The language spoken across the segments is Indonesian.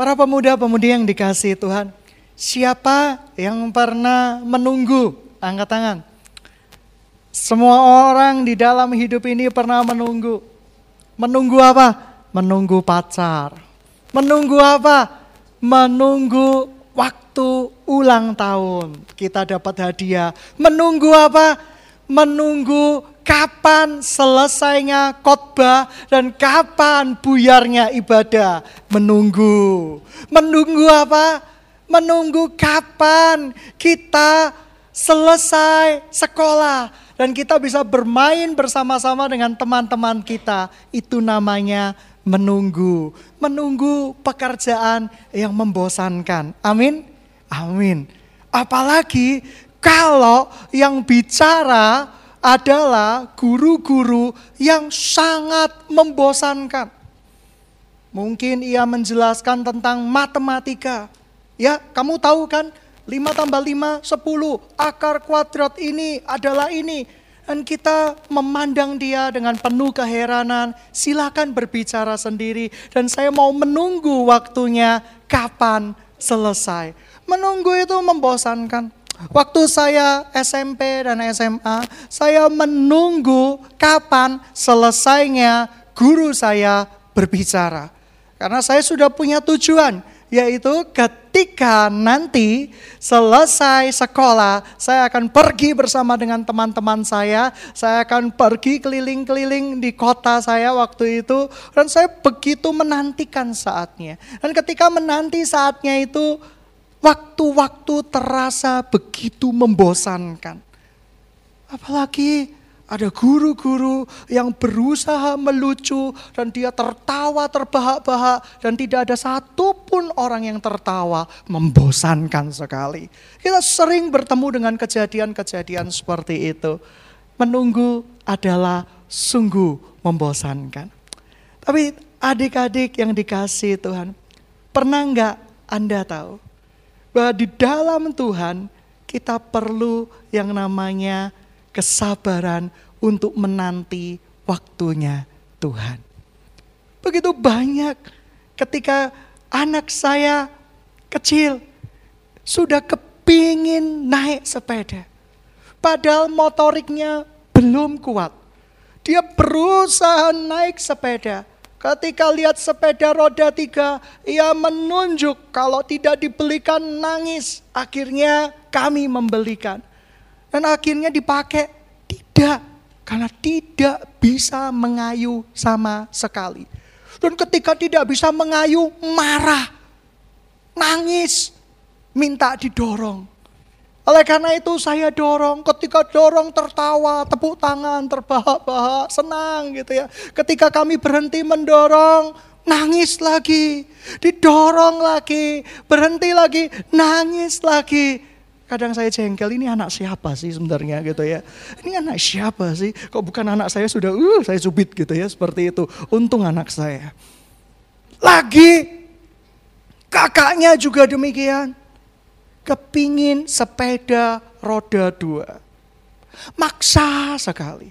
Para pemuda-pemudi yang dikasih Tuhan, siapa yang pernah menunggu? Angkat tangan. Semua orang di dalam hidup ini pernah menunggu. Menunggu apa? Menunggu pacar. Menunggu apa? Menunggu waktu ulang tahun. Kita dapat hadiah. Menunggu apa? Menunggu kapan selesainya khotbah dan kapan buyarnya ibadah. Menunggu. Menunggu apa? Menunggu kapan kita selesai sekolah dan kita bisa bermain bersama-sama dengan teman-teman kita. Itu namanya menunggu. Menunggu pekerjaan yang membosankan. Amin. Amin. Apalagi kalau yang bicara adalah guru-guru yang sangat membosankan. Mungkin ia menjelaskan tentang matematika. Ya, kamu tahu kan 5 tambah 5, 10. Akar kuadrat ini adalah ini. Dan kita memandang dia dengan penuh keheranan. Silakan berbicara sendiri. Dan saya mau menunggu waktunya kapan selesai. Menunggu itu membosankan. Waktu saya SMP dan SMA, saya menunggu kapan selesainya guru saya berbicara. Karena saya sudah punya tujuan, yaitu ketika nanti selesai sekolah, saya akan pergi bersama dengan teman-teman saya, saya akan pergi keliling-keliling di kota saya waktu itu, dan saya begitu menantikan saatnya. Dan ketika menanti saatnya itu, Waktu-waktu terasa begitu membosankan. Apalagi ada guru-guru yang berusaha melucu dan dia tertawa terbahak-bahak dan tidak ada satupun orang yang tertawa. Membosankan sekali. Kita sering bertemu dengan kejadian-kejadian seperti itu. Menunggu adalah sungguh membosankan. Tapi adik-adik yang dikasih Tuhan, pernah nggak Anda tahu bahwa di dalam Tuhan kita perlu yang namanya kesabaran untuk menanti waktunya Tuhan. Begitu banyak ketika anak saya kecil sudah kepingin naik sepeda. Padahal motoriknya belum kuat. Dia berusaha naik sepeda. Ketika lihat sepeda roda tiga, ia menunjuk kalau tidak dibelikan nangis. Akhirnya kami membelikan. Dan akhirnya dipakai. Tidak, karena tidak bisa mengayu sama sekali. Dan ketika tidak bisa mengayu, marah. Nangis, minta didorong. Oleh karena itu saya dorong, ketika dorong tertawa, tepuk tangan, terbahak-bahak, senang gitu ya. Ketika kami berhenti mendorong, nangis lagi, didorong lagi, berhenti lagi, nangis lagi. Kadang saya jengkel, ini anak siapa sih sebenarnya gitu ya. Ini anak siapa sih? Kok bukan anak saya sudah, uh saya cubit gitu ya, seperti itu. Untung anak saya. Lagi, kakaknya juga demikian kepingin sepeda roda dua. Maksa sekali.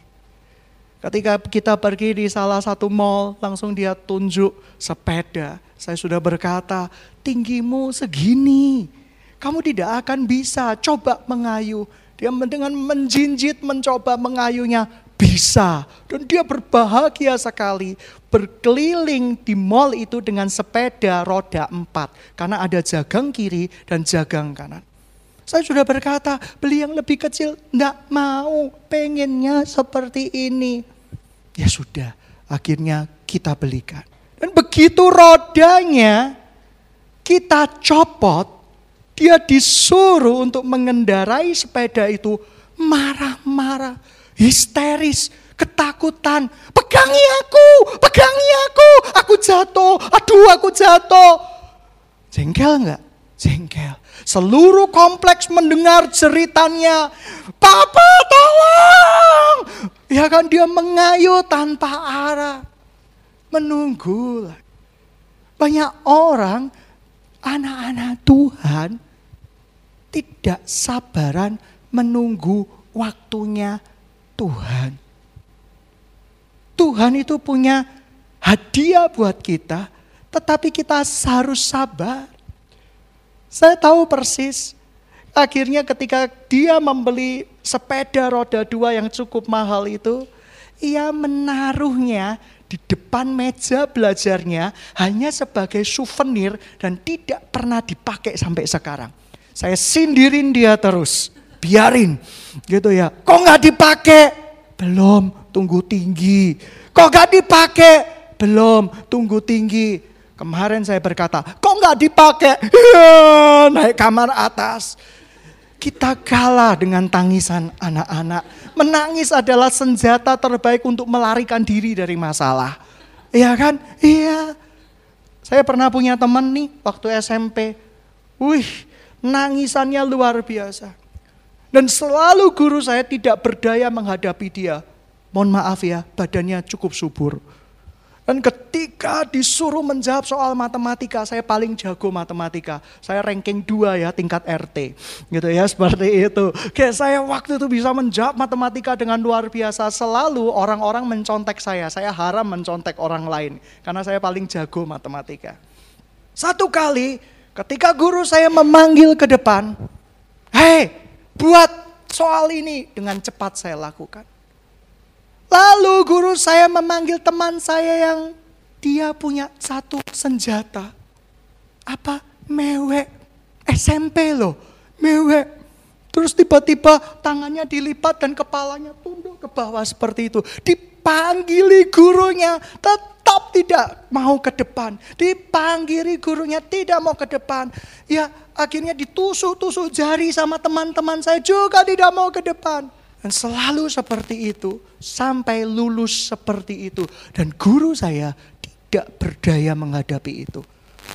Ketika kita pergi di salah satu mall, langsung dia tunjuk sepeda. Saya sudah berkata, tinggimu segini. Kamu tidak akan bisa coba mengayu. Dia dengan menjinjit mencoba mengayunya bisa. Dan dia berbahagia sekali berkeliling di mall itu dengan sepeda roda empat. Karena ada jagang kiri dan jagang kanan. Saya sudah berkata, beli yang lebih kecil. Tidak mau, pengennya seperti ini. Ya sudah, akhirnya kita belikan. Dan begitu rodanya kita copot, dia disuruh untuk mengendarai sepeda itu marah-marah histeris, ketakutan. Pegangi aku, pegangi aku, aku jatuh, aduh aku jatuh. Jengkel enggak? Jengkel. Seluruh kompleks mendengar ceritanya. Papa tolong. Ya kan dia mengayu tanpa arah. Menunggu. Banyak orang, anak-anak Tuhan, tidak sabaran menunggu waktunya Tuhan. Tuhan itu punya hadiah buat kita, tetapi kita harus sabar. Saya tahu persis, akhirnya ketika dia membeli sepeda roda dua yang cukup mahal itu, ia menaruhnya di depan meja belajarnya hanya sebagai souvenir dan tidak pernah dipakai sampai sekarang. Saya sindirin dia terus, biarin gitu ya. Kok nggak dipakai? Belum, tunggu tinggi. Kok nggak dipakai? Belum, tunggu tinggi. Kemarin saya berkata, kok nggak dipakai? Naik kamar atas. Kita kalah dengan tangisan anak-anak. Menangis adalah senjata terbaik untuk melarikan diri dari masalah. Iya kan? Iya. Saya pernah punya teman nih waktu SMP. Wih, nangisannya luar biasa. Dan selalu guru saya tidak berdaya menghadapi dia. Mohon maaf ya, badannya cukup subur. Dan ketika disuruh menjawab soal matematika, saya paling jago matematika. Saya ranking 2 ya tingkat RT. Gitu ya, seperti itu. Kayak saya waktu itu bisa menjawab matematika dengan luar biasa. Selalu orang-orang mencontek saya. Saya haram mencontek orang lain. Karena saya paling jago matematika. Satu kali ketika guru saya memanggil ke depan. Hei, buat soal ini dengan cepat saya lakukan. Lalu guru saya memanggil teman saya yang dia punya satu senjata. Apa? Mewek. SMP loh. Mewek. Terus tiba-tiba tangannya dilipat dan kepalanya tunduk ke bawah seperti itu. Dipanggili gurunya tetap tidak mau ke depan. Dipanggili gurunya tidak mau ke depan. Ya akhirnya ditusuk-tusuk jari sama teman-teman saya juga tidak mau ke depan. Dan selalu seperti itu, sampai lulus seperti itu. Dan guru saya tidak berdaya menghadapi itu.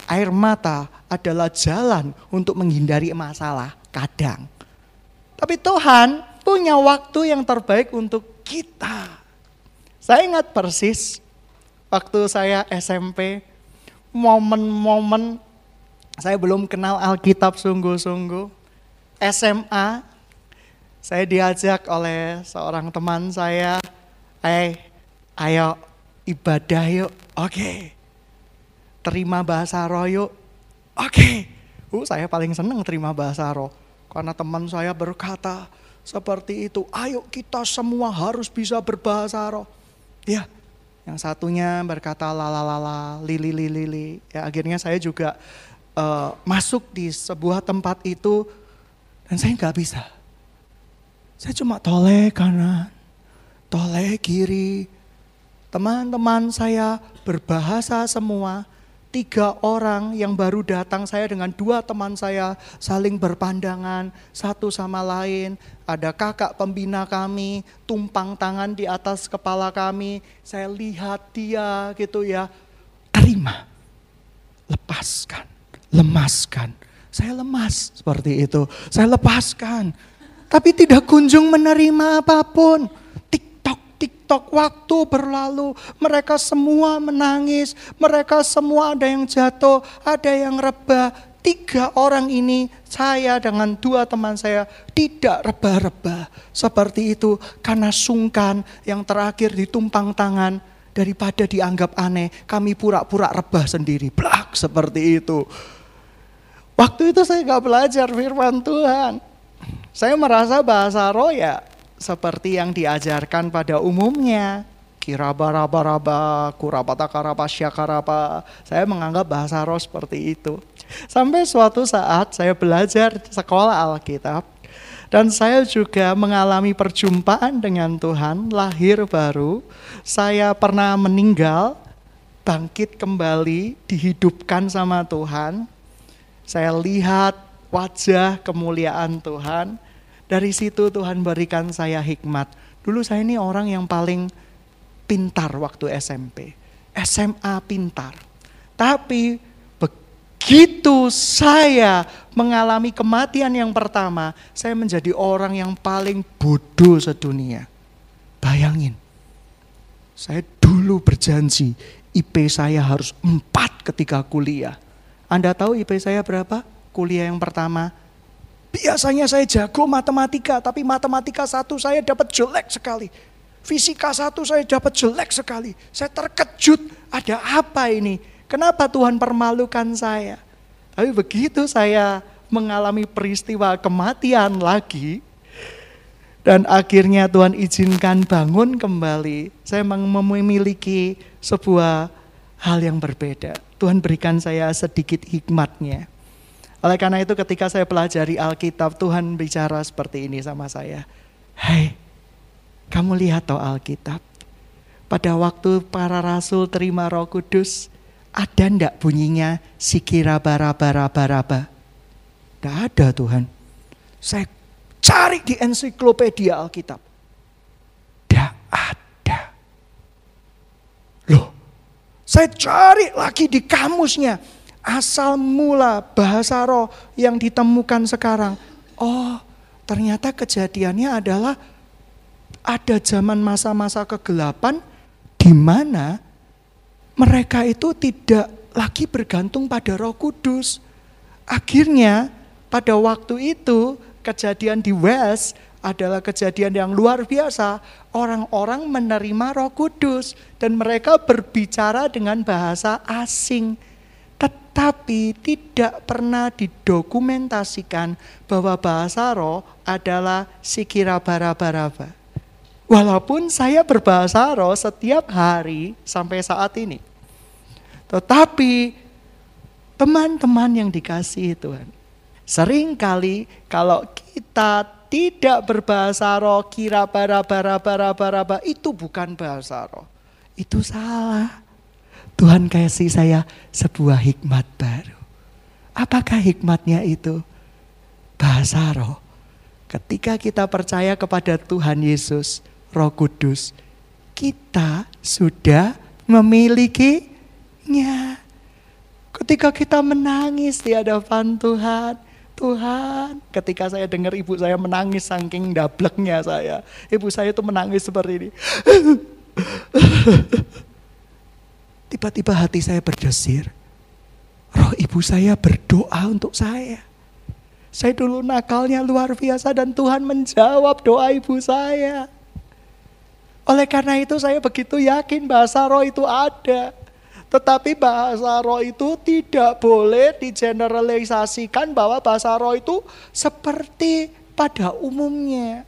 Air mata adalah jalan untuk menghindari masalah, kadang. Tapi Tuhan punya waktu yang terbaik untuk kita. Saya ingat persis waktu saya SMP, momen-momen saya belum kenal Alkitab sungguh-sungguh. SMA, saya diajak oleh seorang teman saya, eh ayo ibadah yuk, oke. Terima bahasa roh yuk, oke. Uh, saya paling senang terima bahasa roh. Karena teman saya berkata seperti itu, ayo kita semua harus bisa berbahasa roh. Ya, yang satunya berkata lalalala, lili lili lili. Ya, akhirnya saya juga uh, masuk di sebuah tempat itu dan saya nggak bisa saya cuma toleh kanan, toleh kiri. Teman-teman saya berbahasa semua. Tiga orang yang baru datang saya dengan dua teman saya saling berpandangan satu sama lain. Ada kakak pembina kami tumpang tangan di atas kepala kami. Saya lihat dia gitu ya. Terima. Lepaskan. Lemaskan. Saya lemas seperti itu. Saya lepaskan tapi tidak kunjung menerima apa pun. TikTok, waktu berlalu, mereka semua menangis, mereka semua ada yang jatuh, ada yang rebah. Tiga orang ini, saya dengan dua teman saya tidak rebah-rebah. Seperti itu, karena sungkan yang terakhir ditumpang tangan, daripada dianggap aneh, kami pura-pura rebah sendiri. Blak, seperti itu. Waktu itu saya gak belajar firman Tuhan. Saya merasa bahasa roh ya seperti yang diajarkan pada umumnya. Kiraba raba raba, kurabata karaba syakaraba. Saya menganggap bahasa roh seperti itu. Sampai suatu saat saya belajar sekolah Alkitab. Dan saya juga mengalami perjumpaan dengan Tuhan, lahir baru. Saya pernah meninggal, bangkit kembali, dihidupkan sama Tuhan. Saya lihat wajah kemuliaan Tuhan. Dari situ Tuhan berikan saya hikmat. Dulu saya ini orang yang paling pintar waktu SMP. SMA pintar. Tapi begitu saya mengalami kematian yang pertama, saya menjadi orang yang paling bodoh sedunia. Bayangin, saya dulu berjanji IP saya harus empat ketika kuliah. Anda tahu IP saya berapa? kuliah yang pertama, biasanya saya jago matematika, tapi matematika satu saya dapat jelek sekali. Fisika satu saya dapat jelek sekali. Saya terkejut, ada apa ini? Kenapa Tuhan permalukan saya? Tapi begitu saya mengalami peristiwa kematian lagi, dan akhirnya Tuhan izinkan bangun kembali, saya memiliki sebuah hal yang berbeda. Tuhan berikan saya sedikit hikmatnya. Oleh karena itu ketika saya pelajari Alkitab, Tuhan bicara seperti ini sama saya. Hai, kamu lihat toh Alkitab. Pada waktu para rasul terima roh kudus, ada ndak bunyinya sikira bara bara bara Tidak ada Tuhan. Saya cari di ensiklopedia Alkitab. Tidak ada. Loh, saya cari lagi di kamusnya. Asal mula bahasa roh yang ditemukan sekarang. Oh, ternyata kejadiannya adalah ada zaman masa-masa kegelapan di mana mereka itu tidak lagi bergantung pada Roh Kudus. Akhirnya pada waktu itu kejadian di West adalah kejadian yang luar biasa. Orang-orang menerima Roh Kudus dan mereka berbicara dengan bahasa asing. Tetapi tidak pernah didokumentasikan bahwa bahasa roh adalah sikira bara-baraba. Walaupun saya berbahasa roh setiap hari sampai saat ini. Tetapi teman-teman yang dikasih Tuhan. Seringkali kalau kita tidak berbahasa roh kira bara bara bara, bara itu bukan bahasa roh. Itu salah. Tuhan kasih saya sebuah hikmat baru. Apakah hikmatnya itu? Bahasa roh. Ketika kita percaya kepada Tuhan Yesus, Roh Kudus, kita sudah memilikinya. Ketika kita menangis di hadapan Tuhan, Tuhan, ketika saya dengar ibu saya menangis saking dableknya saya. Ibu saya itu menangis seperti ini. Tiba-tiba hati saya berdesir. Roh ibu saya berdoa untuk saya. Saya dulu nakalnya luar biasa dan Tuhan menjawab doa ibu saya. Oleh karena itu saya begitu yakin bahasa roh itu ada. Tetapi bahasa roh itu tidak boleh digeneralisasikan bahwa bahasa roh itu seperti pada umumnya.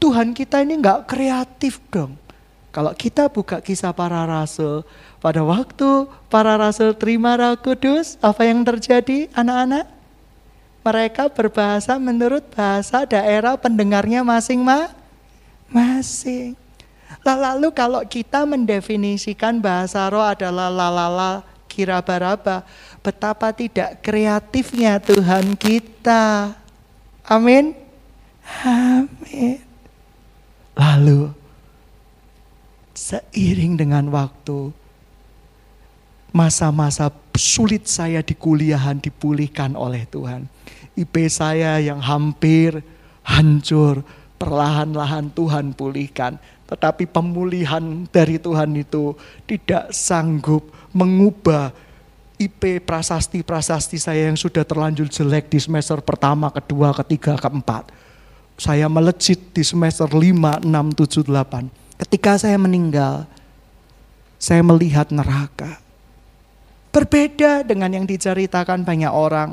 Tuhan kita ini nggak kreatif dong. Kalau kita buka kisah para rasul, pada waktu para rasul terima roh kudus, apa yang terjadi anak-anak? Mereka berbahasa menurut bahasa daerah pendengarnya masing-masing. Lalu kalau kita mendefinisikan bahasa roh adalah lalala kira baraba, betapa tidak kreatifnya Tuhan kita. Amin. Amin. Lalu seiring dengan waktu masa-masa sulit saya di kuliahan dipulihkan oleh Tuhan. IP saya yang hampir hancur, perlahan-lahan Tuhan pulihkan tetapi pemulihan dari Tuhan itu tidak sanggup mengubah IP prasasti-prasasti saya yang sudah terlanjur jelek di semester pertama, kedua, ketiga, keempat. Saya melejit di semester 5, 6, 7, 8. Ketika saya meninggal, saya melihat neraka. Berbeda dengan yang diceritakan banyak orang.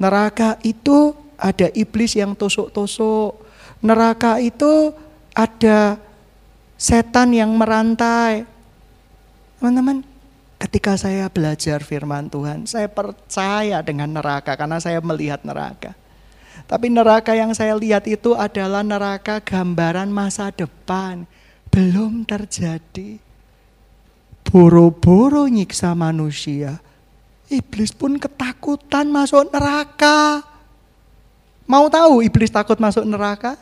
Neraka itu ada iblis yang tusuk-tusuk. Neraka itu ada setan yang merantai. Teman-teman, ketika saya belajar firman Tuhan, saya percaya dengan neraka karena saya melihat neraka. Tapi neraka yang saya lihat itu adalah neraka gambaran masa depan. Belum terjadi. Boro-boro nyiksa manusia. Iblis pun ketakutan masuk neraka. Mau tahu iblis takut masuk neraka?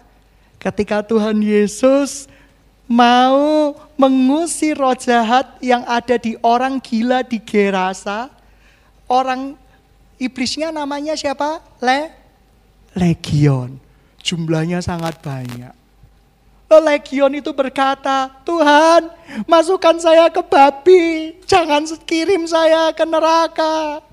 Ketika Tuhan Yesus mau mengusir roh jahat yang ada di orang gila di Gerasa. Orang iblisnya namanya siapa? Le Legion. Jumlahnya sangat banyak. Legion itu berkata, Tuhan masukkan saya ke babi, jangan kirim saya ke neraka.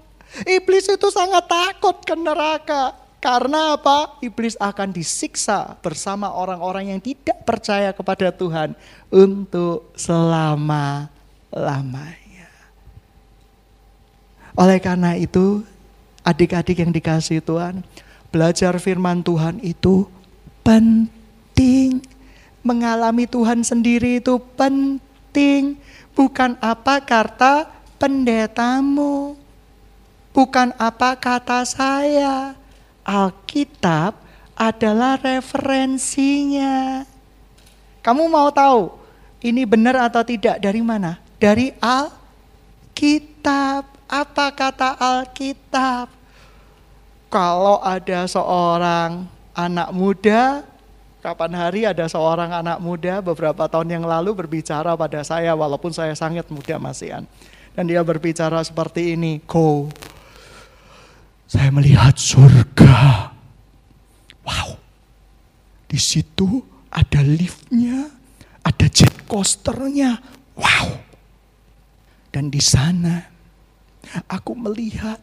Iblis itu sangat takut ke neraka. Karena apa? Iblis akan disiksa bersama orang-orang yang tidak percaya kepada Tuhan untuk selama-lamanya. Oleh karena itu, adik-adik yang dikasih Tuhan, belajar firman Tuhan itu penting. Mengalami Tuhan sendiri itu penting. Bukan apa kata pendetamu. Bukan apa kata saya. Alkitab adalah referensinya. Kamu mau tahu ini benar atau tidak dari mana? Dari Alkitab. Apa kata Alkitab? Kalau ada seorang anak muda, kapan hari ada seorang anak muda beberapa tahun yang lalu berbicara pada saya walaupun saya sangat muda masihan. Dan dia berbicara seperti ini, Go, saya melihat surga. Wow, di situ ada liftnya, ada jet coasternya. Wow, dan di sana aku melihat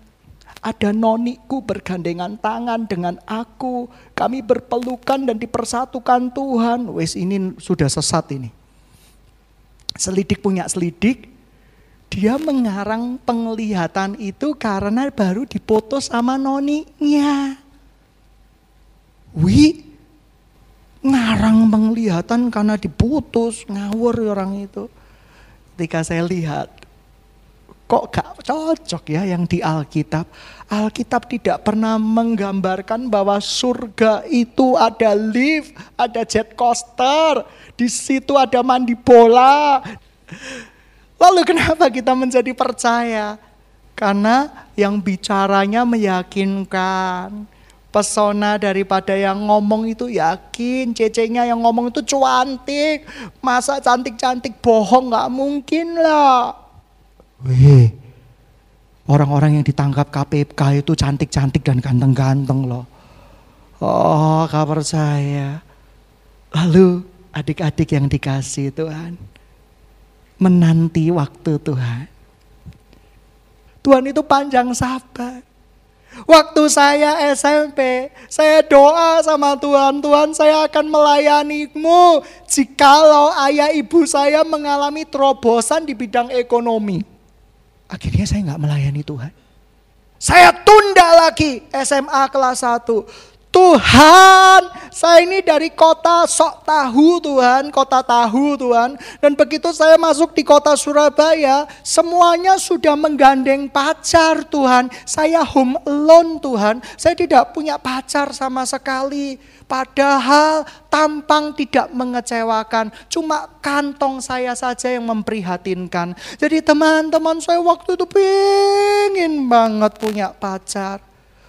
ada noniku bergandengan tangan dengan aku. Kami berpelukan dan dipersatukan Tuhan. Wes ini sudah sesat ini. Selidik punya selidik. Dia mengarang penglihatan itu karena baru dipoto sama noninya. Wi, ngarang penglihatan karena diputus, ngawur orang itu. Ketika saya lihat, kok gak cocok ya yang di Alkitab. Alkitab tidak pernah menggambarkan bahwa surga itu ada lift, ada jet coaster, di situ ada mandi bola. Lalu kenapa kita menjadi percaya? Karena yang bicaranya meyakinkan. Pesona daripada yang ngomong itu yakin, cecenya yang ngomong itu cuantik. Masa cantik-cantik bohong gak mungkin lah. Wih, orang-orang yang ditangkap KPK itu cantik-cantik dan ganteng-ganteng loh. Oh, kabar saya. Lalu adik-adik yang dikasih Tuhan. Menanti waktu Tuhan. Tuhan itu panjang sabar. Waktu saya SMP, saya doa sama Tuhan, Tuhan saya akan melayanimu jikalau ayah ibu saya mengalami terobosan di bidang ekonomi. Akhirnya saya nggak melayani Tuhan. Saya tunda lagi SMA kelas 1. Tuhan, saya ini dari kota sok tahu Tuhan, kota tahu Tuhan. Dan begitu saya masuk di kota Surabaya, semuanya sudah menggandeng pacar Tuhan. Saya home alone Tuhan, saya tidak punya pacar sama sekali. Padahal tampang tidak mengecewakan, cuma kantong saya saja yang memprihatinkan. Jadi teman-teman saya waktu itu pengen banget punya pacar.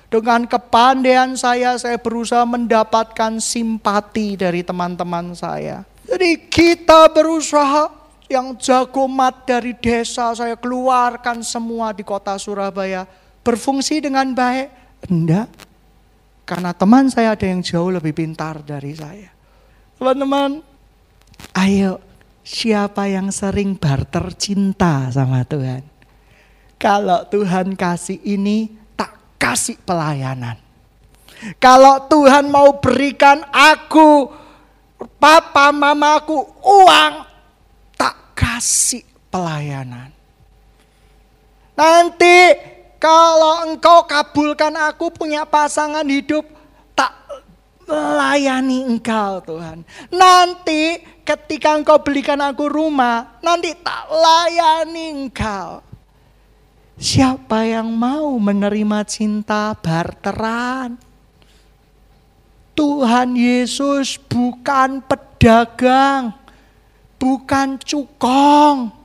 Dengan kepandaian saya, saya berusaha mendapatkan simpati dari teman-teman saya. Jadi kita berusaha yang jago mat dari desa saya keluarkan semua di kota Surabaya. Berfungsi dengan baik? Enggak. Karena teman saya ada yang jauh lebih pintar dari saya. Teman-teman, ayo siapa yang sering barter cinta sama Tuhan? Kalau Tuhan kasih ini, tak kasih pelayanan. Kalau Tuhan mau berikan aku, papa mamaku uang, tak kasih pelayanan. Nanti kalau engkau kabulkan aku punya pasangan hidup, tak melayani engkau Tuhan. Nanti ketika engkau belikan aku rumah, nanti tak layani engkau. Siapa yang mau menerima cinta barteran? Tuhan Yesus bukan pedagang, bukan cukong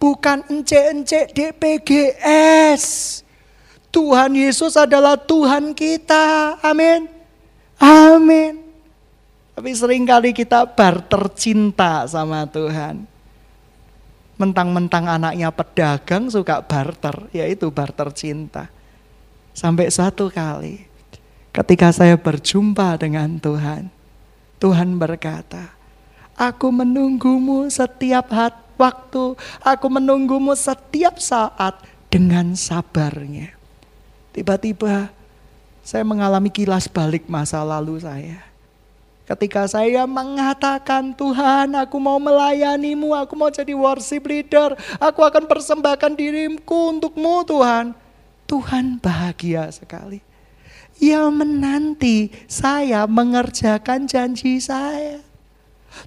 bukan encek-encek DPGS. Tuhan Yesus adalah Tuhan kita. Amin. Amin. Tapi sering kali kita barter cinta sama Tuhan. Mentang-mentang anaknya pedagang suka barter, yaitu barter cinta. Sampai satu kali ketika saya berjumpa dengan Tuhan, Tuhan berkata, Aku menunggumu setiap hati waktu, aku menunggumu setiap saat dengan sabarnya. Tiba-tiba saya mengalami kilas balik masa lalu saya. Ketika saya mengatakan Tuhan aku mau melayanimu, aku mau jadi worship leader, aku akan persembahkan diriku untukmu Tuhan. Tuhan bahagia sekali. Ia menanti saya mengerjakan janji saya.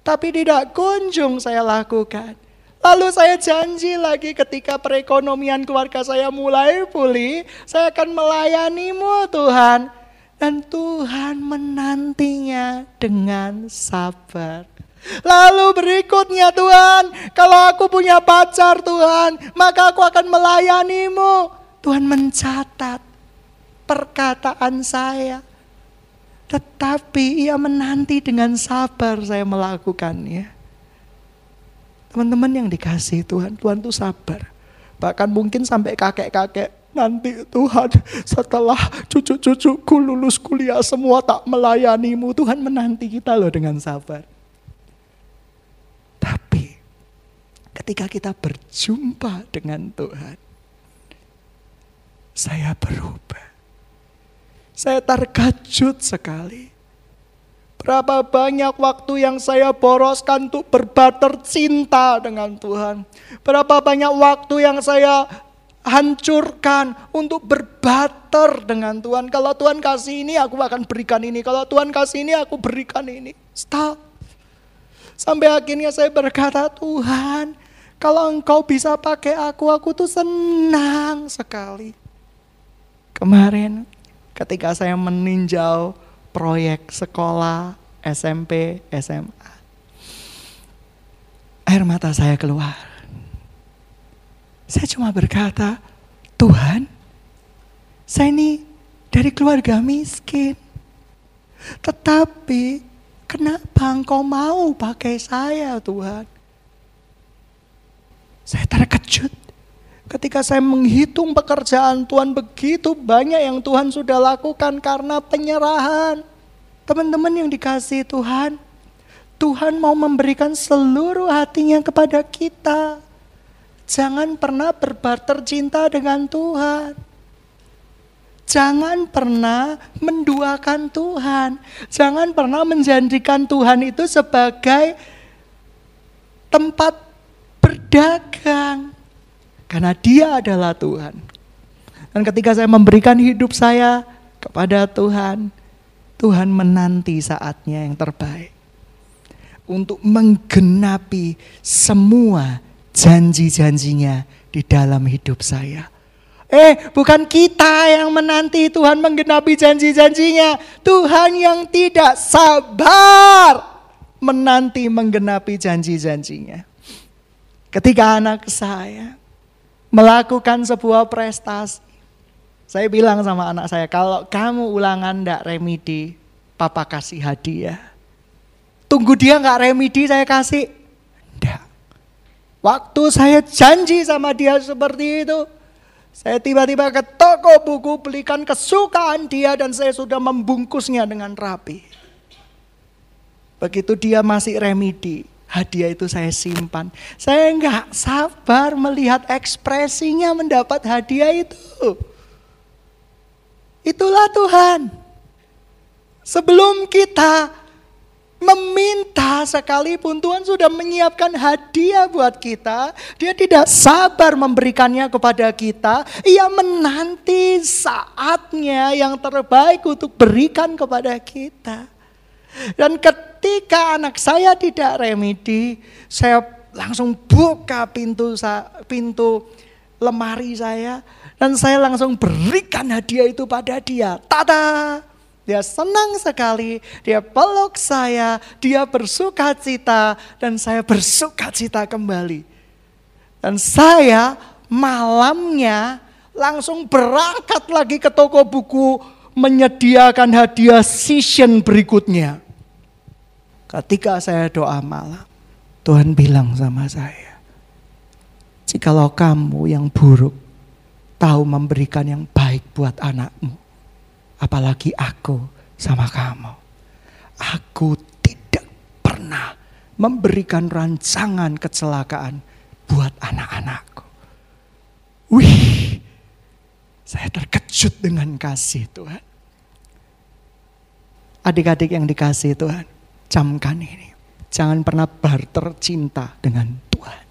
Tapi tidak kunjung saya lakukan. Lalu saya janji lagi ketika perekonomian keluarga saya mulai pulih, saya akan melayanimu Tuhan. Dan Tuhan menantinya dengan sabar. Lalu berikutnya Tuhan, kalau aku punya pacar Tuhan, maka aku akan melayanimu. Tuhan mencatat perkataan saya. Tetapi ia menanti dengan sabar saya melakukannya. Teman-teman yang dikasih Tuhan, Tuhan itu sabar. Bahkan mungkin sampai kakek-kakek Nanti Tuhan setelah cucu-cucuku lulus kuliah semua tak melayanimu. Tuhan menanti kita loh dengan sabar. Tapi ketika kita berjumpa dengan Tuhan. Saya berubah. Saya terkejut sekali. Berapa banyak waktu yang saya boroskan untuk berbater cinta dengan Tuhan. Berapa banyak waktu yang saya hancurkan untuk berbater dengan Tuhan. Kalau Tuhan kasih ini, aku akan berikan ini. Kalau Tuhan kasih ini, aku berikan ini. Stop. Sampai akhirnya saya berkata, Tuhan, kalau engkau bisa pakai aku, aku tuh senang sekali. Kemarin ketika saya meninjau proyek sekolah SMP, SMA, air mata saya keluar saya cuma berkata, Tuhan, saya ini dari keluarga miskin. Tetapi kenapa engkau mau pakai saya Tuhan? Saya terkejut ketika saya menghitung pekerjaan Tuhan begitu banyak yang Tuhan sudah lakukan karena penyerahan. Teman-teman yang dikasih Tuhan, Tuhan mau memberikan seluruh hatinya kepada kita. Jangan pernah berbarter cinta dengan Tuhan. Jangan pernah menduakan Tuhan. Jangan pernah menjanjikan Tuhan itu sebagai tempat berdagang. Karena dia adalah Tuhan. Dan ketika saya memberikan hidup saya kepada Tuhan, Tuhan menanti saatnya yang terbaik. Untuk menggenapi semua janji-janjinya di dalam hidup saya. Eh, bukan kita yang menanti Tuhan menggenapi janji-janjinya. Tuhan yang tidak sabar menanti menggenapi janji-janjinya. Ketika anak saya melakukan sebuah prestasi, saya bilang sama anak saya, kalau kamu ulangan ndak remedi, papa kasih hadiah. Tunggu dia nggak remedi, saya kasih Waktu saya janji sama dia seperti itu, saya tiba-tiba ke toko buku belikan kesukaan dia dan saya sudah membungkusnya dengan rapi. Begitu dia masih remedi, hadiah itu saya simpan. Saya enggak sabar melihat ekspresinya mendapat hadiah itu. Itulah Tuhan. Sebelum kita meminta sekalipun Tuhan sudah menyiapkan hadiah buat kita. Dia tidak sabar memberikannya kepada kita. Ia menanti saatnya yang terbaik untuk berikan kepada kita. Dan ketika anak saya tidak remedi, saya langsung buka pintu pintu lemari saya dan saya langsung berikan hadiah itu pada dia. Tada! Dia senang sekali, dia peluk saya, dia bersuka cita, dan saya bersuka cita kembali. Dan saya malamnya langsung berangkat lagi ke toko buku menyediakan hadiah season berikutnya. Ketika saya doa malam, Tuhan bilang sama saya, jikalau kamu yang buruk tahu memberikan yang baik buat anakmu, apalagi aku sama kamu. Aku tidak pernah memberikan rancangan kecelakaan buat anak-anakku. Wih, saya terkejut dengan kasih Tuhan. Adik-adik yang dikasih Tuhan, camkan ini. Jangan pernah barter cinta dengan Tuhan.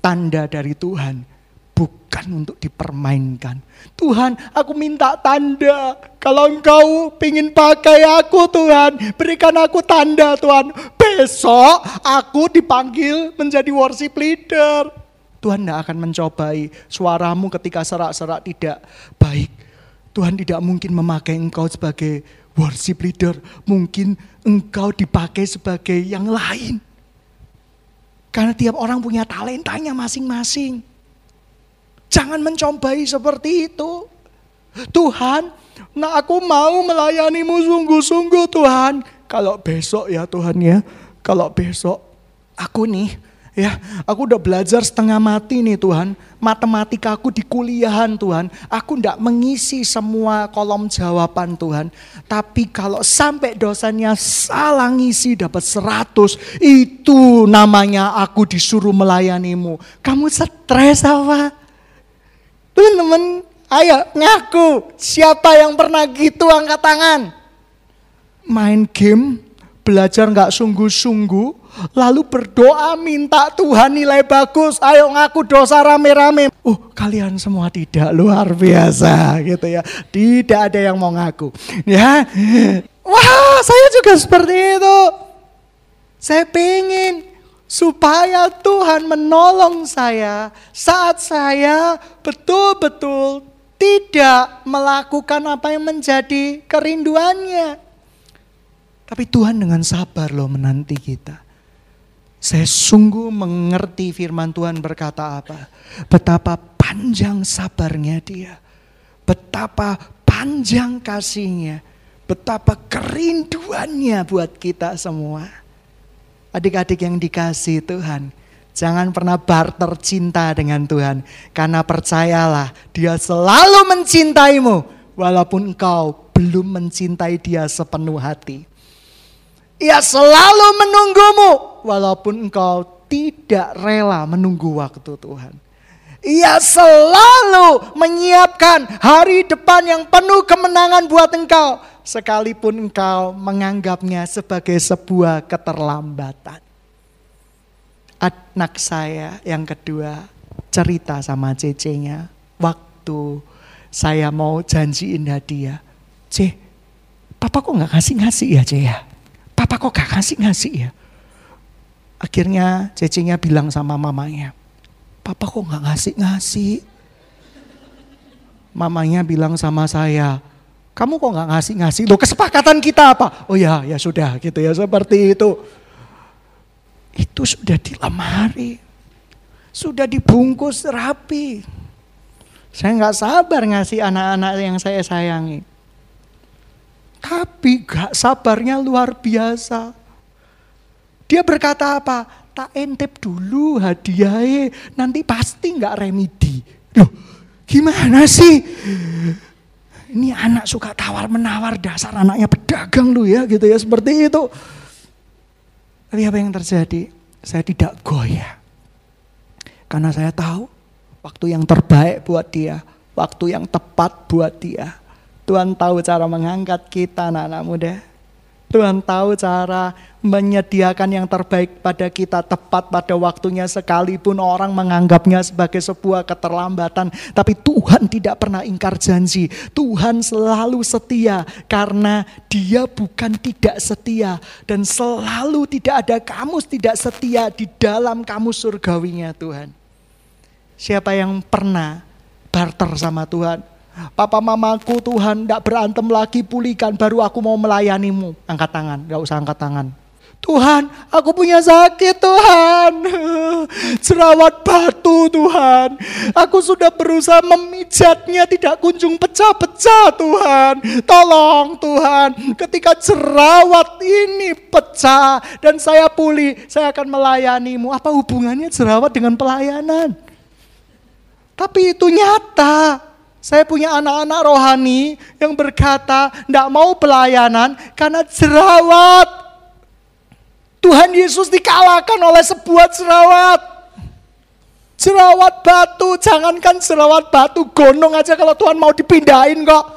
Tanda dari Tuhan bukan untuk dipermainkan. Tuhan, aku minta tanda. Kalau engkau ingin pakai aku Tuhan, berikan aku tanda Tuhan. Besok aku dipanggil menjadi worship leader. Tuhan tidak akan mencobai suaramu ketika serak-serak tidak baik. Tuhan tidak mungkin memakai engkau sebagai worship leader. Mungkin engkau dipakai sebagai yang lain. Karena tiap orang punya talentanya masing-masing. Jangan mencobai seperti itu. Tuhan, nah aku mau melayanimu sungguh-sungguh Tuhan. Kalau besok ya Tuhan ya, kalau besok aku nih ya, aku udah belajar setengah mati nih Tuhan. Matematika aku di kuliahan Tuhan. Aku ndak mengisi semua kolom jawaban Tuhan. Tapi kalau sampai dosennya salah ngisi dapat 100, itu namanya aku disuruh melayanimu. Kamu stres apa? Teman-teman, ayo ngaku. Siapa yang pernah gitu angkat tangan? Main game, belajar nggak sungguh-sungguh, lalu berdoa minta Tuhan nilai bagus. Ayo ngaku dosa rame-rame. Oh, kalian semua tidak luar biasa gitu ya. Tidak ada yang mau ngaku. Ya. Wah, saya juga seperti itu. Saya pengen supaya Tuhan menolong saya saat saya betul-betul tidak melakukan apa yang menjadi kerinduannya. Tapi Tuhan dengan sabar loh menanti kita. Saya sungguh mengerti firman Tuhan berkata apa. Betapa panjang sabarnya dia. Betapa panjang kasihnya. Betapa kerinduannya buat kita semua. Adik-adik yang dikasih Tuhan, jangan pernah barter cinta dengan Tuhan. Karena percayalah, dia selalu mencintaimu walaupun engkau belum mencintai dia sepenuh hati. Ia selalu menunggumu walaupun engkau tidak rela menunggu waktu Tuhan. Ia selalu menyiapkan hari depan yang penuh kemenangan buat engkau sekalipun engkau menganggapnya sebagai sebuah keterlambatan. Anak saya yang kedua cerita sama cecenya waktu saya mau janjiin hadiah. C, papa kok nggak ngasih-ngasih ya C ya? Papa kok gak ngasih-ngasih ya? Akhirnya cecenya bilang sama mamanya, papa kok nggak ngasih-ngasih? Mamanya bilang sama saya, kamu kok nggak ngasih-ngasih? Loh kesepakatan kita apa? Oh ya, ya sudah gitu ya seperti itu. Itu sudah di lemari. Sudah dibungkus rapi. Saya nggak sabar ngasih anak-anak yang saya sayangi. Tapi gak sabarnya luar biasa. Dia berkata apa? Tak entep dulu hadiahnya, nanti pasti nggak remedi. Loh, gimana sih? Ini anak suka tawar menawar dasar anaknya pedagang lu ya gitu ya seperti itu. Tapi apa yang terjadi? Saya tidak goyah. Karena saya tahu waktu yang terbaik buat dia, waktu yang tepat buat dia. Tuhan tahu cara mengangkat kita anak-anak muda. Tuhan tahu cara menyediakan yang terbaik pada kita tepat pada waktunya sekalipun orang menganggapnya sebagai sebuah keterlambatan. Tapi Tuhan tidak pernah ingkar janji. Tuhan selalu setia karena dia bukan tidak setia. Dan selalu tidak ada kamus tidak setia di dalam kamus surgawinya Tuhan. Siapa yang pernah barter sama Tuhan? Papa mamaku Tuhan tidak berantem lagi pulihkan baru aku mau melayanimu. Angkat tangan, gak usah angkat tangan. Tuhan, aku punya sakit Tuhan. Jerawat batu Tuhan. Aku sudah berusaha memijatnya tidak kunjung pecah-pecah Tuhan. Tolong Tuhan, ketika jerawat ini pecah dan saya pulih, saya akan melayanimu. Apa hubungannya jerawat dengan pelayanan? Tapi itu nyata. Saya punya anak-anak rohani yang berkata, tidak mau pelayanan karena jerawat. Tuhan Yesus dikalahkan oleh sebuah jerawat. Jerawat batu, jangankan jerawat batu, gonong aja kalau Tuhan mau dipindahin kok.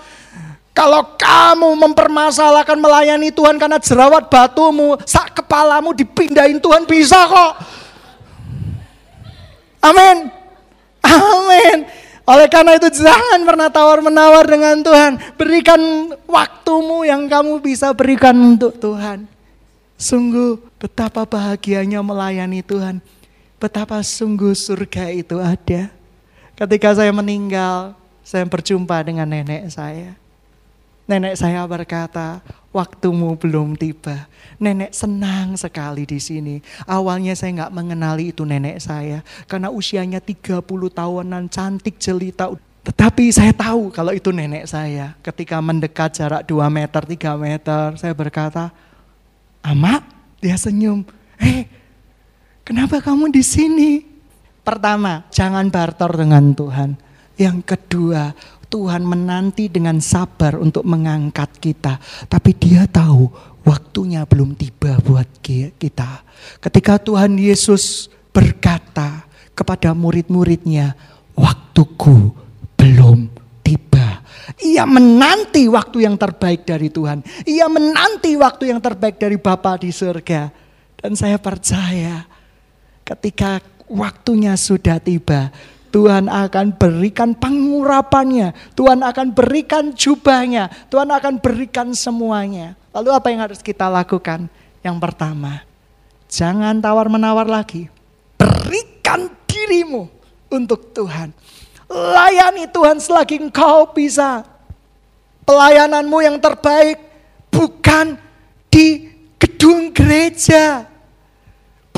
Kalau kamu mempermasalahkan melayani Tuhan karena jerawat batumu, sak kepalamu dipindahin Tuhan bisa kok. Amin. Amin. Oleh karena itu jangan pernah tawar-menawar dengan Tuhan. Berikan waktumu yang kamu bisa berikan untuk Tuhan. Sungguh betapa bahagianya melayani Tuhan. Betapa sungguh surga itu ada. Ketika saya meninggal, saya berjumpa dengan nenek saya. Nenek saya berkata, waktumu belum tiba. Nenek senang sekali di sini. Awalnya saya nggak mengenali itu nenek saya. Karena usianya 30 tahunan, cantik jelita. Tetapi saya tahu kalau itu nenek saya. Ketika mendekat jarak 2 meter, 3 meter, saya berkata, Ama, dia senyum. Eh, kenapa kamu di sini? Pertama, jangan barter dengan Tuhan. Yang kedua, Tuhan menanti dengan sabar untuk mengangkat kita. Tapi dia tahu waktunya belum tiba buat kita. Ketika Tuhan Yesus berkata kepada murid-muridnya, waktuku belum tiba. Ia menanti waktu yang terbaik dari Tuhan. Ia menanti waktu yang terbaik dari Bapa di surga. Dan saya percaya ketika waktunya sudah tiba, Tuhan akan berikan pengurapannya. Tuhan akan berikan jubahnya. Tuhan akan berikan semuanya. Lalu apa yang harus kita lakukan? Yang pertama, jangan tawar-menawar lagi. Berikan dirimu untuk Tuhan. Layani Tuhan selagi engkau bisa. Pelayananmu yang terbaik bukan di gedung gereja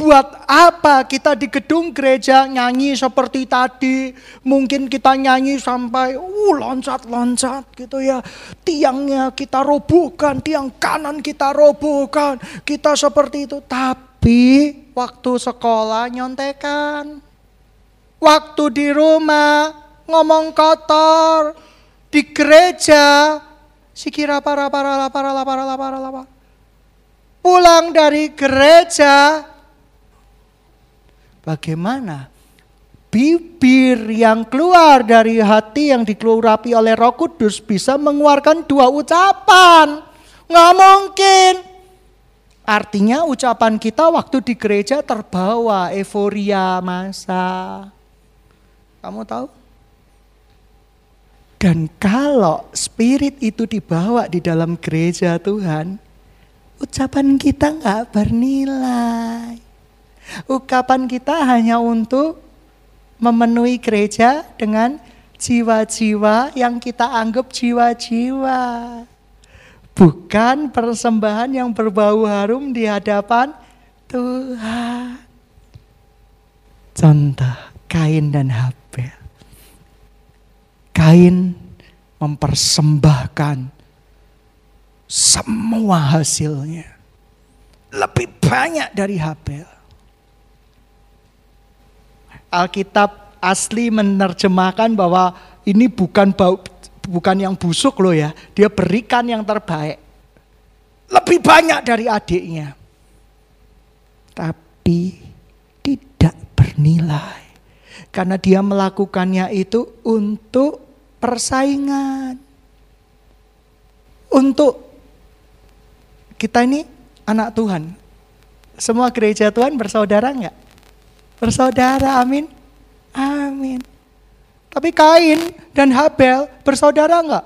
Buat apa kita di gedung gereja nyanyi seperti tadi? Mungkin kita nyanyi sampai uh, loncat-loncat gitu ya. Tiangnya kita robohkan, tiang kanan kita robohkan. Kita seperti itu. Tapi waktu sekolah nyontekan. Waktu di rumah ngomong kotor. Di gereja sikira para para para para para para para. Pulang dari gereja Bagaimana bibir yang keluar dari hati yang dikelurapi oleh Roh Kudus bisa mengeluarkan dua ucapan? Nggak mungkin. Artinya ucapan kita waktu di gereja terbawa euforia masa. Kamu tahu? Dan kalau spirit itu dibawa di dalam gereja Tuhan, ucapan kita nggak bernilai. Ungkapan kita hanya untuk memenuhi gereja dengan jiwa-jiwa yang kita anggap jiwa-jiwa. Bukan persembahan yang berbau harum di hadapan Tuhan. Contoh Kain dan Habel. Kain mempersembahkan semua hasilnya. Lebih banyak dari Habel. Alkitab asli menerjemahkan bahwa ini bukan bau, bukan yang busuk loh ya. Dia berikan yang terbaik. Lebih banyak dari adiknya. Tapi tidak bernilai. Karena dia melakukannya itu untuk persaingan. Untuk kita ini anak Tuhan. Semua gereja Tuhan bersaudara enggak? Bersaudara, amin. Amin. Tapi Kain dan Habel bersaudara enggak?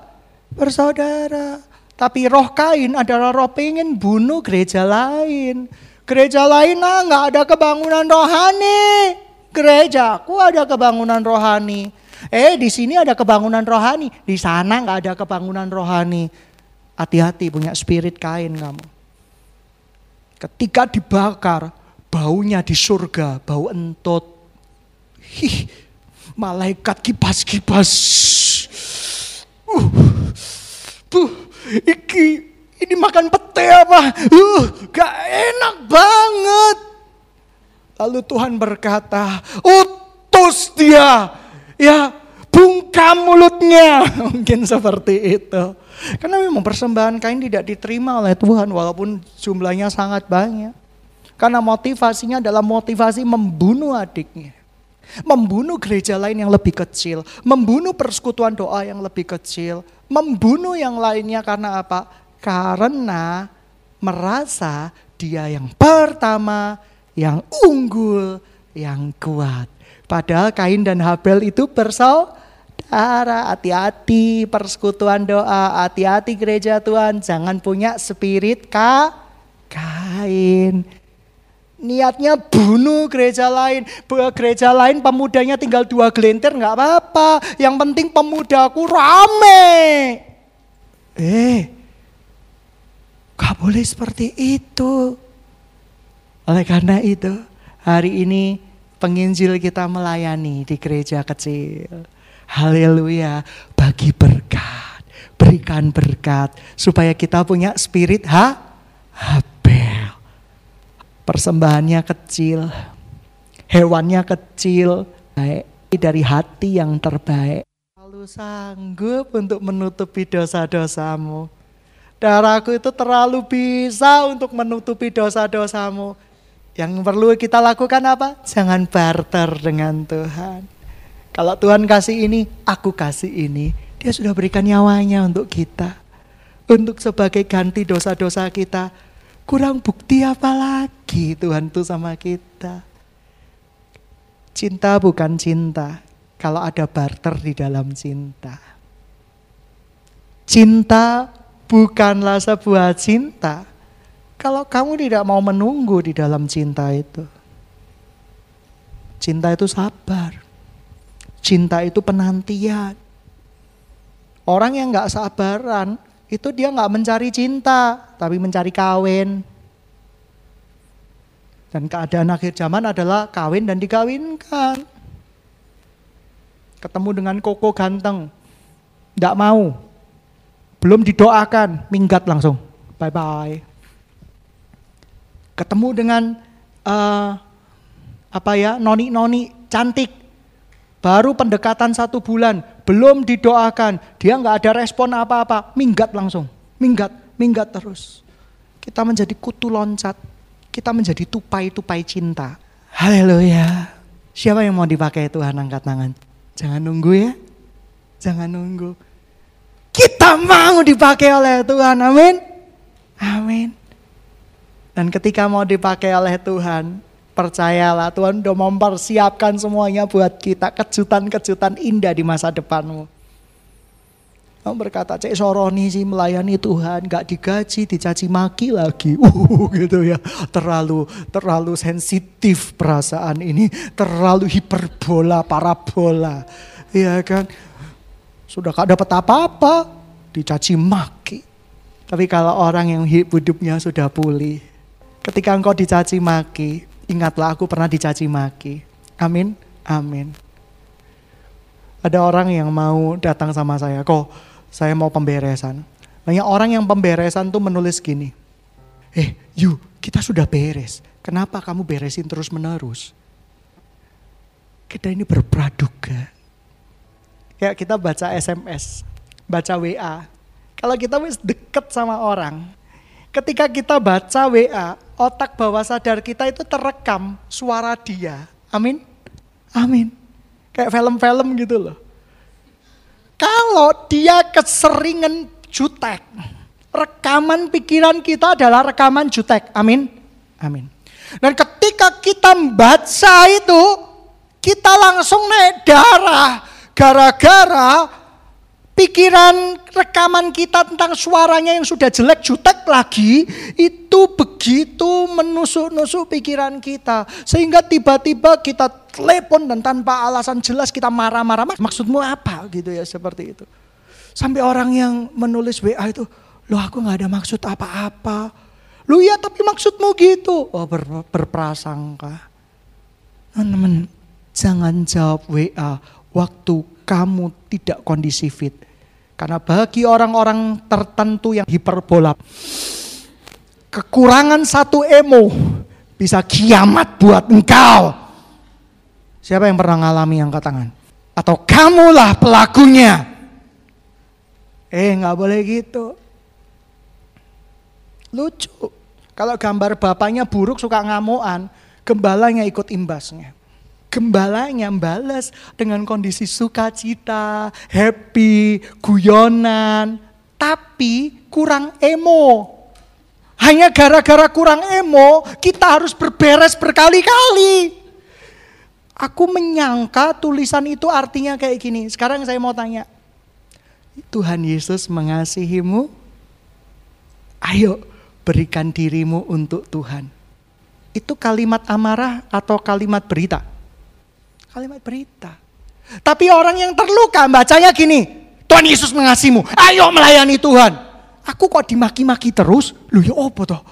Bersaudara. Tapi roh Kain adalah roh pengen bunuh gereja lain. Gereja lain ah nggak ada kebangunan rohani. Gerejaku ada kebangunan rohani. Eh di sini ada kebangunan rohani. Di sana nggak ada kebangunan rohani. Hati-hati punya spirit Kain kamu. Ketika dibakar, baunya di surga, bau entot. Hih, malaikat kipas-kipas. Uh, buh, iki, ini makan pete apa? Uh, gak enak banget. Lalu Tuhan berkata, utus dia. Ya, bungkam mulutnya. Mungkin seperti itu. Karena memang persembahan kain tidak diterima oleh Tuhan walaupun jumlahnya sangat banyak. Karena motivasinya adalah motivasi membunuh adiknya. Membunuh gereja lain yang lebih kecil. Membunuh persekutuan doa yang lebih kecil. membunuh yang lainnya karena apa? Karena merasa dia yang pertama, yang unggul, yang kuat. Padahal Kain dan Habel itu bersaudara. Hati-hati persekutuan doa, hati-hati gereja Tuhan. Jangan punya spirit ka Kain. Niatnya bunuh gereja lain. Gereja lain pemudanya tinggal dua gelintir nggak apa-apa. Yang penting pemudaku rame. Eh, gak boleh seperti itu. Oleh karena itu, hari ini penginjil kita melayani di gereja kecil. Haleluya, bagi berkat, berikan berkat supaya kita punya spirit ha Habel. Persembahannya kecil, hewannya kecil, baik dari hati yang terbaik. Lalu sanggup untuk menutupi dosa-dosamu. Darahku itu terlalu bisa untuk menutupi dosa-dosamu. Yang perlu kita lakukan apa? Jangan barter dengan Tuhan. Kalau Tuhan kasih ini, aku kasih ini. Dia sudah berikan nyawanya untuk kita. Untuk sebagai ganti dosa-dosa kita. Kurang bukti apa lagi Tuhan itu sama kita. Cinta bukan cinta kalau ada barter di dalam cinta. Cinta bukanlah sebuah cinta kalau kamu tidak mau menunggu di dalam cinta itu, cinta itu sabar, cinta itu penantian. Orang yang nggak sabaran itu dia nggak mencari cinta, tapi mencari kawin. Dan keadaan akhir zaman adalah kawin dan dikawinkan. Ketemu dengan koko ganteng, nggak mau, belum didoakan, minggat langsung, bye bye ketemu dengan uh, apa ya noni-noni cantik baru pendekatan satu bulan belum didoakan. Dia nggak ada respon apa-apa. Minggat langsung. Minggat minggat terus. Kita menjadi kutu loncat. Kita menjadi tupai-tupai cinta. Haleluya. Siapa yang mau dipakai Tuhan angkat tangan? Jangan nunggu ya. Jangan nunggu. Kita mau dipakai oleh Tuhan. Amin. Amin. Dan ketika mau dipakai oleh Tuhan, percayalah Tuhan udah mempersiapkan semuanya buat kita kejutan-kejutan indah di masa depanmu. Kamu berkata, cek soroni sih melayani Tuhan, gak digaji, dicaci maki lagi. Uh, gitu ya. Terlalu terlalu sensitif perasaan ini, terlalu hiperbola, parabola. Iya kan? Sudah gak dapat apa-apa, dicaci maki. Tapi kalau orang yang hidupnya sudah pulih, Ketika engkau dicaci maki, ingatlah aku pernah dicaci maki. Amin, amin. Ada orang yang mau datang sama saya, kok saya mau pemberesan. Banyak orang yang pemberesan tuh menulis gini, eh yuk kita sudah beres, kenapa kamu beresin terus menerus? Kita ini berpraduga. Kayak kita baca SMS, baca WA. Kalau kita wis deket sama orang, ketika kita baca WA, otak bawah sadar kita itu terekam suara dia. Amin. Amin. Kayak film-film gitu loh. Kalau dia keseringan jutek, rekaman pikiran kita adalah rekaman jutek. Amin. Amin. Dan ketika kita membaca itu, kita langsung naik darah. Gara-gara pikiran rekaman kita tentang suaranya yang sudah jelek jutek lagi itu begitu menusuk-nusuk pikiran kita. Sehingga tiba-tiba kita telepon dan tanpa alasan jelas kita marah-marah maksudmu apa? Gitu ya seperti itu. Sampai orang yang menulis WA itu lo aku nggak ada maksud apa-apa. Lu ya tapi maksudmu gitu. Oh ber, berprasangka. Teman-teman jangan jawab WA waktu kamu tidak kondisi fit karena bagi orang-orang tertentu yang hiperbola, kekurangan satu emo bisa kiamat buat engkau. Siapa yang pernah ngalami angkat tangan? Atau kamulah pelakunya? Eh nggak boleh gitu. Lucu. Kalau gambar bapaknya buruk suka ngamuan, gembalanya ikut imbasnya. Gembalanya balas dengan kondisi sukacita, happy, guyonan, tapi kurang emo. Hanya gara-gara kurang emo, kita harus berberes berkali-kali. Aku menyangka tulisan itu artinya kayak gini. Sekarang saya mau tanya. Tuhan Yesus mengasihimu. Ayo berikan dirimu untuk Tuhan. Itu kalimat amarah atau kalimat berita? Kalimat berita. Tapi orang yang terluka bacanya gini, Tuhan Yesus mengasihimu, ayo melayani Tuhan. Aku kok dimaki-maki terus? Lu ya apa toh?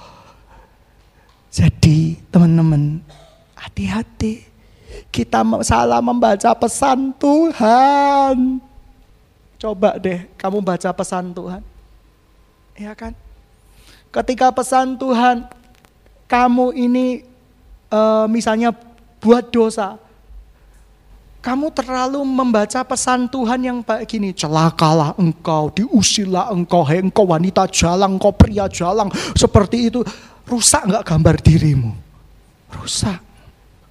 Jadi teman-teman, hati-hati. Kita salah membaca pesan Tuhan. Coba deh kamu baca pesan Tuhan. Ya kan? Ketika pesan Tuhan, kamu ini uh, misalnya buat dosa, kamu terlalu membaca pesan Tuhan yang gini. Celakalah engkau, diusirlah engkau, hei engkau wanita jalang, engkau pria jalang. Seperti itu. Rusak nggak gambar dirimu? Rusak.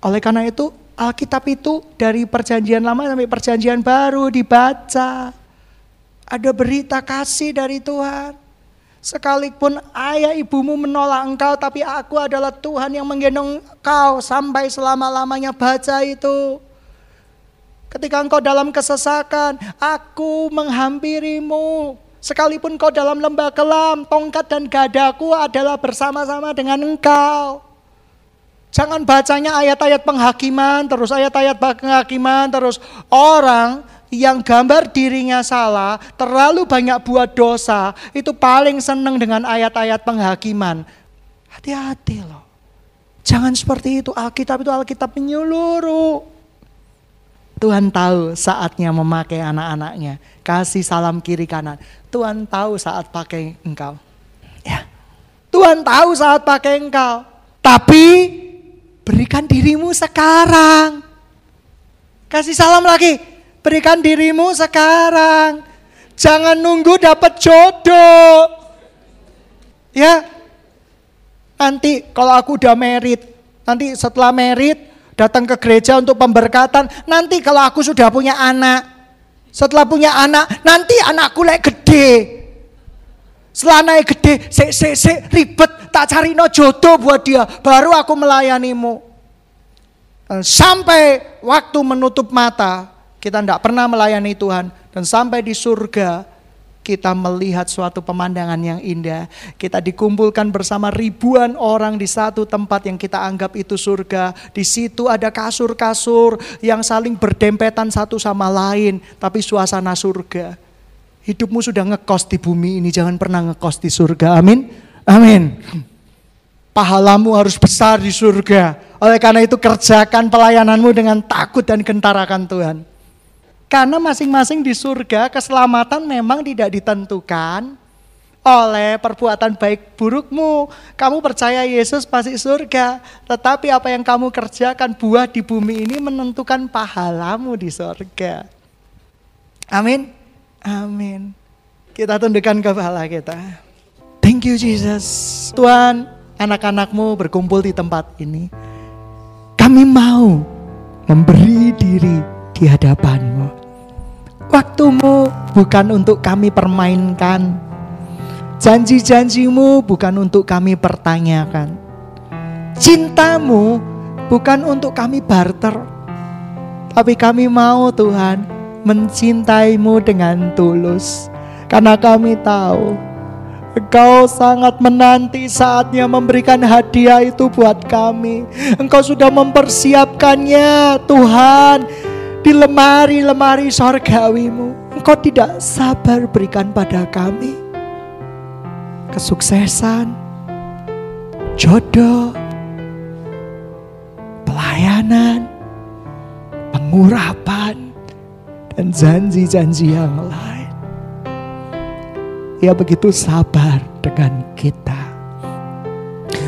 Oleh karena itu Alkitab itu dari perjanjian lama sampai perjanjian baru dibaca. Ada berita kasih dari Tuhan. Sekalipun ayah ibumu menolak engkau, tapi aku adalah Tuhan yang menggendong engkau sampai selama-lamanya baca itu. Ketika engkau dalam kesesakan, aku menghampirimu. Sekalipun kau dalam lembah kelam, tongkat dan gadaku adalah bersama-sama dengan engkau. Jangan bacanya ayat-ayat penghakiman, terus ayat-ayat penghakiman, terus orang yang gambar dirinya salah, terlalu banyak buat dosa, itu paling seneng dengan ayat-ayat penghakiman. Hati-hati loh. Jangan seperti itu. Alkitab itu Alkitab menyeluruh. Tuhan tahu saatnya memakai anak-anaknya. Kasih salam kiri kanan. Tuhan tahu saat pakai engkau. Ya. Tuhan tahu saat pakai engkau. Tapi berikan dirimu sekarang. Kasih salam lagi. Berikan dirimu sekarang. Jangan nunggu dapat jodoh. Ya. Nanti kalau aku udah merit, nanti setelah merit datang ke gereja untuk pemberkatan. Nanti kalau aku sudah punya anak, setelah punya anak, nanti anakku lek gede. Setelah naik gede, se se se ribet, tak cari no jodoh buat dia, baru aku melayanimu. Sampai waktu menutup mata, kita tidak pernah melayani Tuhan. Dan sampai di surga, kita melihat suatu pemandangan yang indah. Kita dikumpulkan bersama ribuan orang di satu tempat yang kita anggap itu surga. Di situ ada kasur-kasur yang saling berdempetan satu sama lain, tapi suasana surga. Hidupmu sudah ngekos di bumi ini, jangan pernah ngekos di surga. Amin. Amin. Pahalamu harus besar di surga. Oleh karena itu kerjakan pelayananmu dengan takut dan gentar akan Tuhan. Karena masing-masing di surga keselamatan memang tidak ditentukan oleh perbuatan baik burukmu. Kamu percaya Yesus pasti surga, tetapi apa yang kamu kerjakan buah di bumi ini menentukan pahalamu di surga. Amin. Amin. Kita tundukkan kepala kita. Thank you Jesus. Tuhan, anak-anakmu berkumpul di tempat ini. Kami mau memberi diri di hadapanmu. Waktumu bukan untuk kami permainkan. Janji-janjimu bukan untuk kami pertanyakan. Cintamu bukan untuk kami barter. Tapi kami mau Tuhan mencintaimu dengan tulus. Karena kami tahu Engkau sangat menanti saatnya memberikan hadiah itu buat kami. Engkau sudah mempersiapkannya, Tuhan di lemari-lemari sorgawimu. Engkau tidak sabar berikan pada kami kesuksesan, jodoh, pelayanan, pengurapan, dan janji-janji yang lain. Ia begitu sabar dengan kita.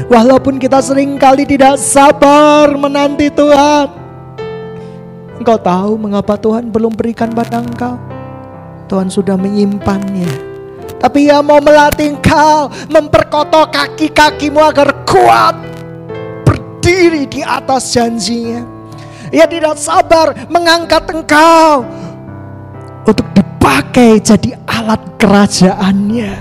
Walaupun kita sering kali tidak sabar menanti Tuhan, Engkau tahu mengapa Tuhan belum berikan pada engkau. Tuhan sudah menyimpannya. Tapi ia mau melatih engkau, memperkotok kaki-kakimu agar kuat berdiri di atas janjinya. Ia tidak sabar mengangkat engkau untuk dipakai jadi alat kerajaannya.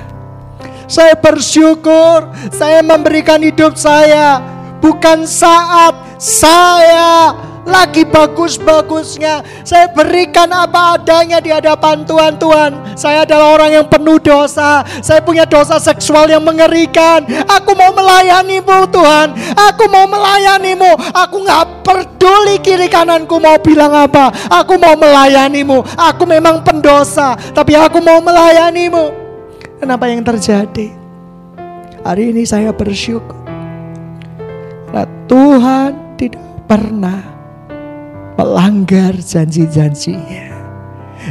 Saya bersyukur saya memberikan hidup saya bukan saat saya lagi bagus-bagusnya. Saya berikan apa adanya di hadapan Tuhan. Tuhan, saya adalah orang yang penuh dosa. Saya punya dosa seksual yang mengerikan. Aku mau melayanimu Tuhan. Aku mau melayanimu. Aku nggak peduli kiri kananku mau bilang apa. Aku mau melayanimu. Aku memang pendosa. Tapi aku mau melayanimu. Kenapa yang terjadi? Hari ini saya bersyukur. Karena Tuhan tidak pernah melanggar janji-janjinya.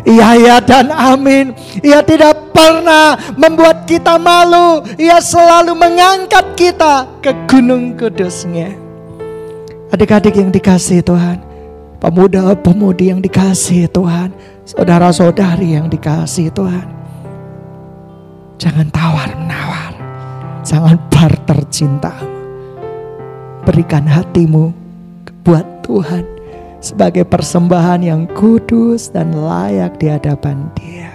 Iya, iya dan amin. Ia tidak pernah membuat kita malu. Ia selalu mengangkat kita ke gunung kudusnya. Adik-adik yang dikasih Tuhan. Pemuda-pemudi yang dikasih Tuhan. Saudara-saudari yang dikasih Tuhan. Jangan tawar-menawar. Jangan barter cinta. Berikan hatimu buat Tuhan sebagai persembahan yang kudus dan layak di hadapan Dia.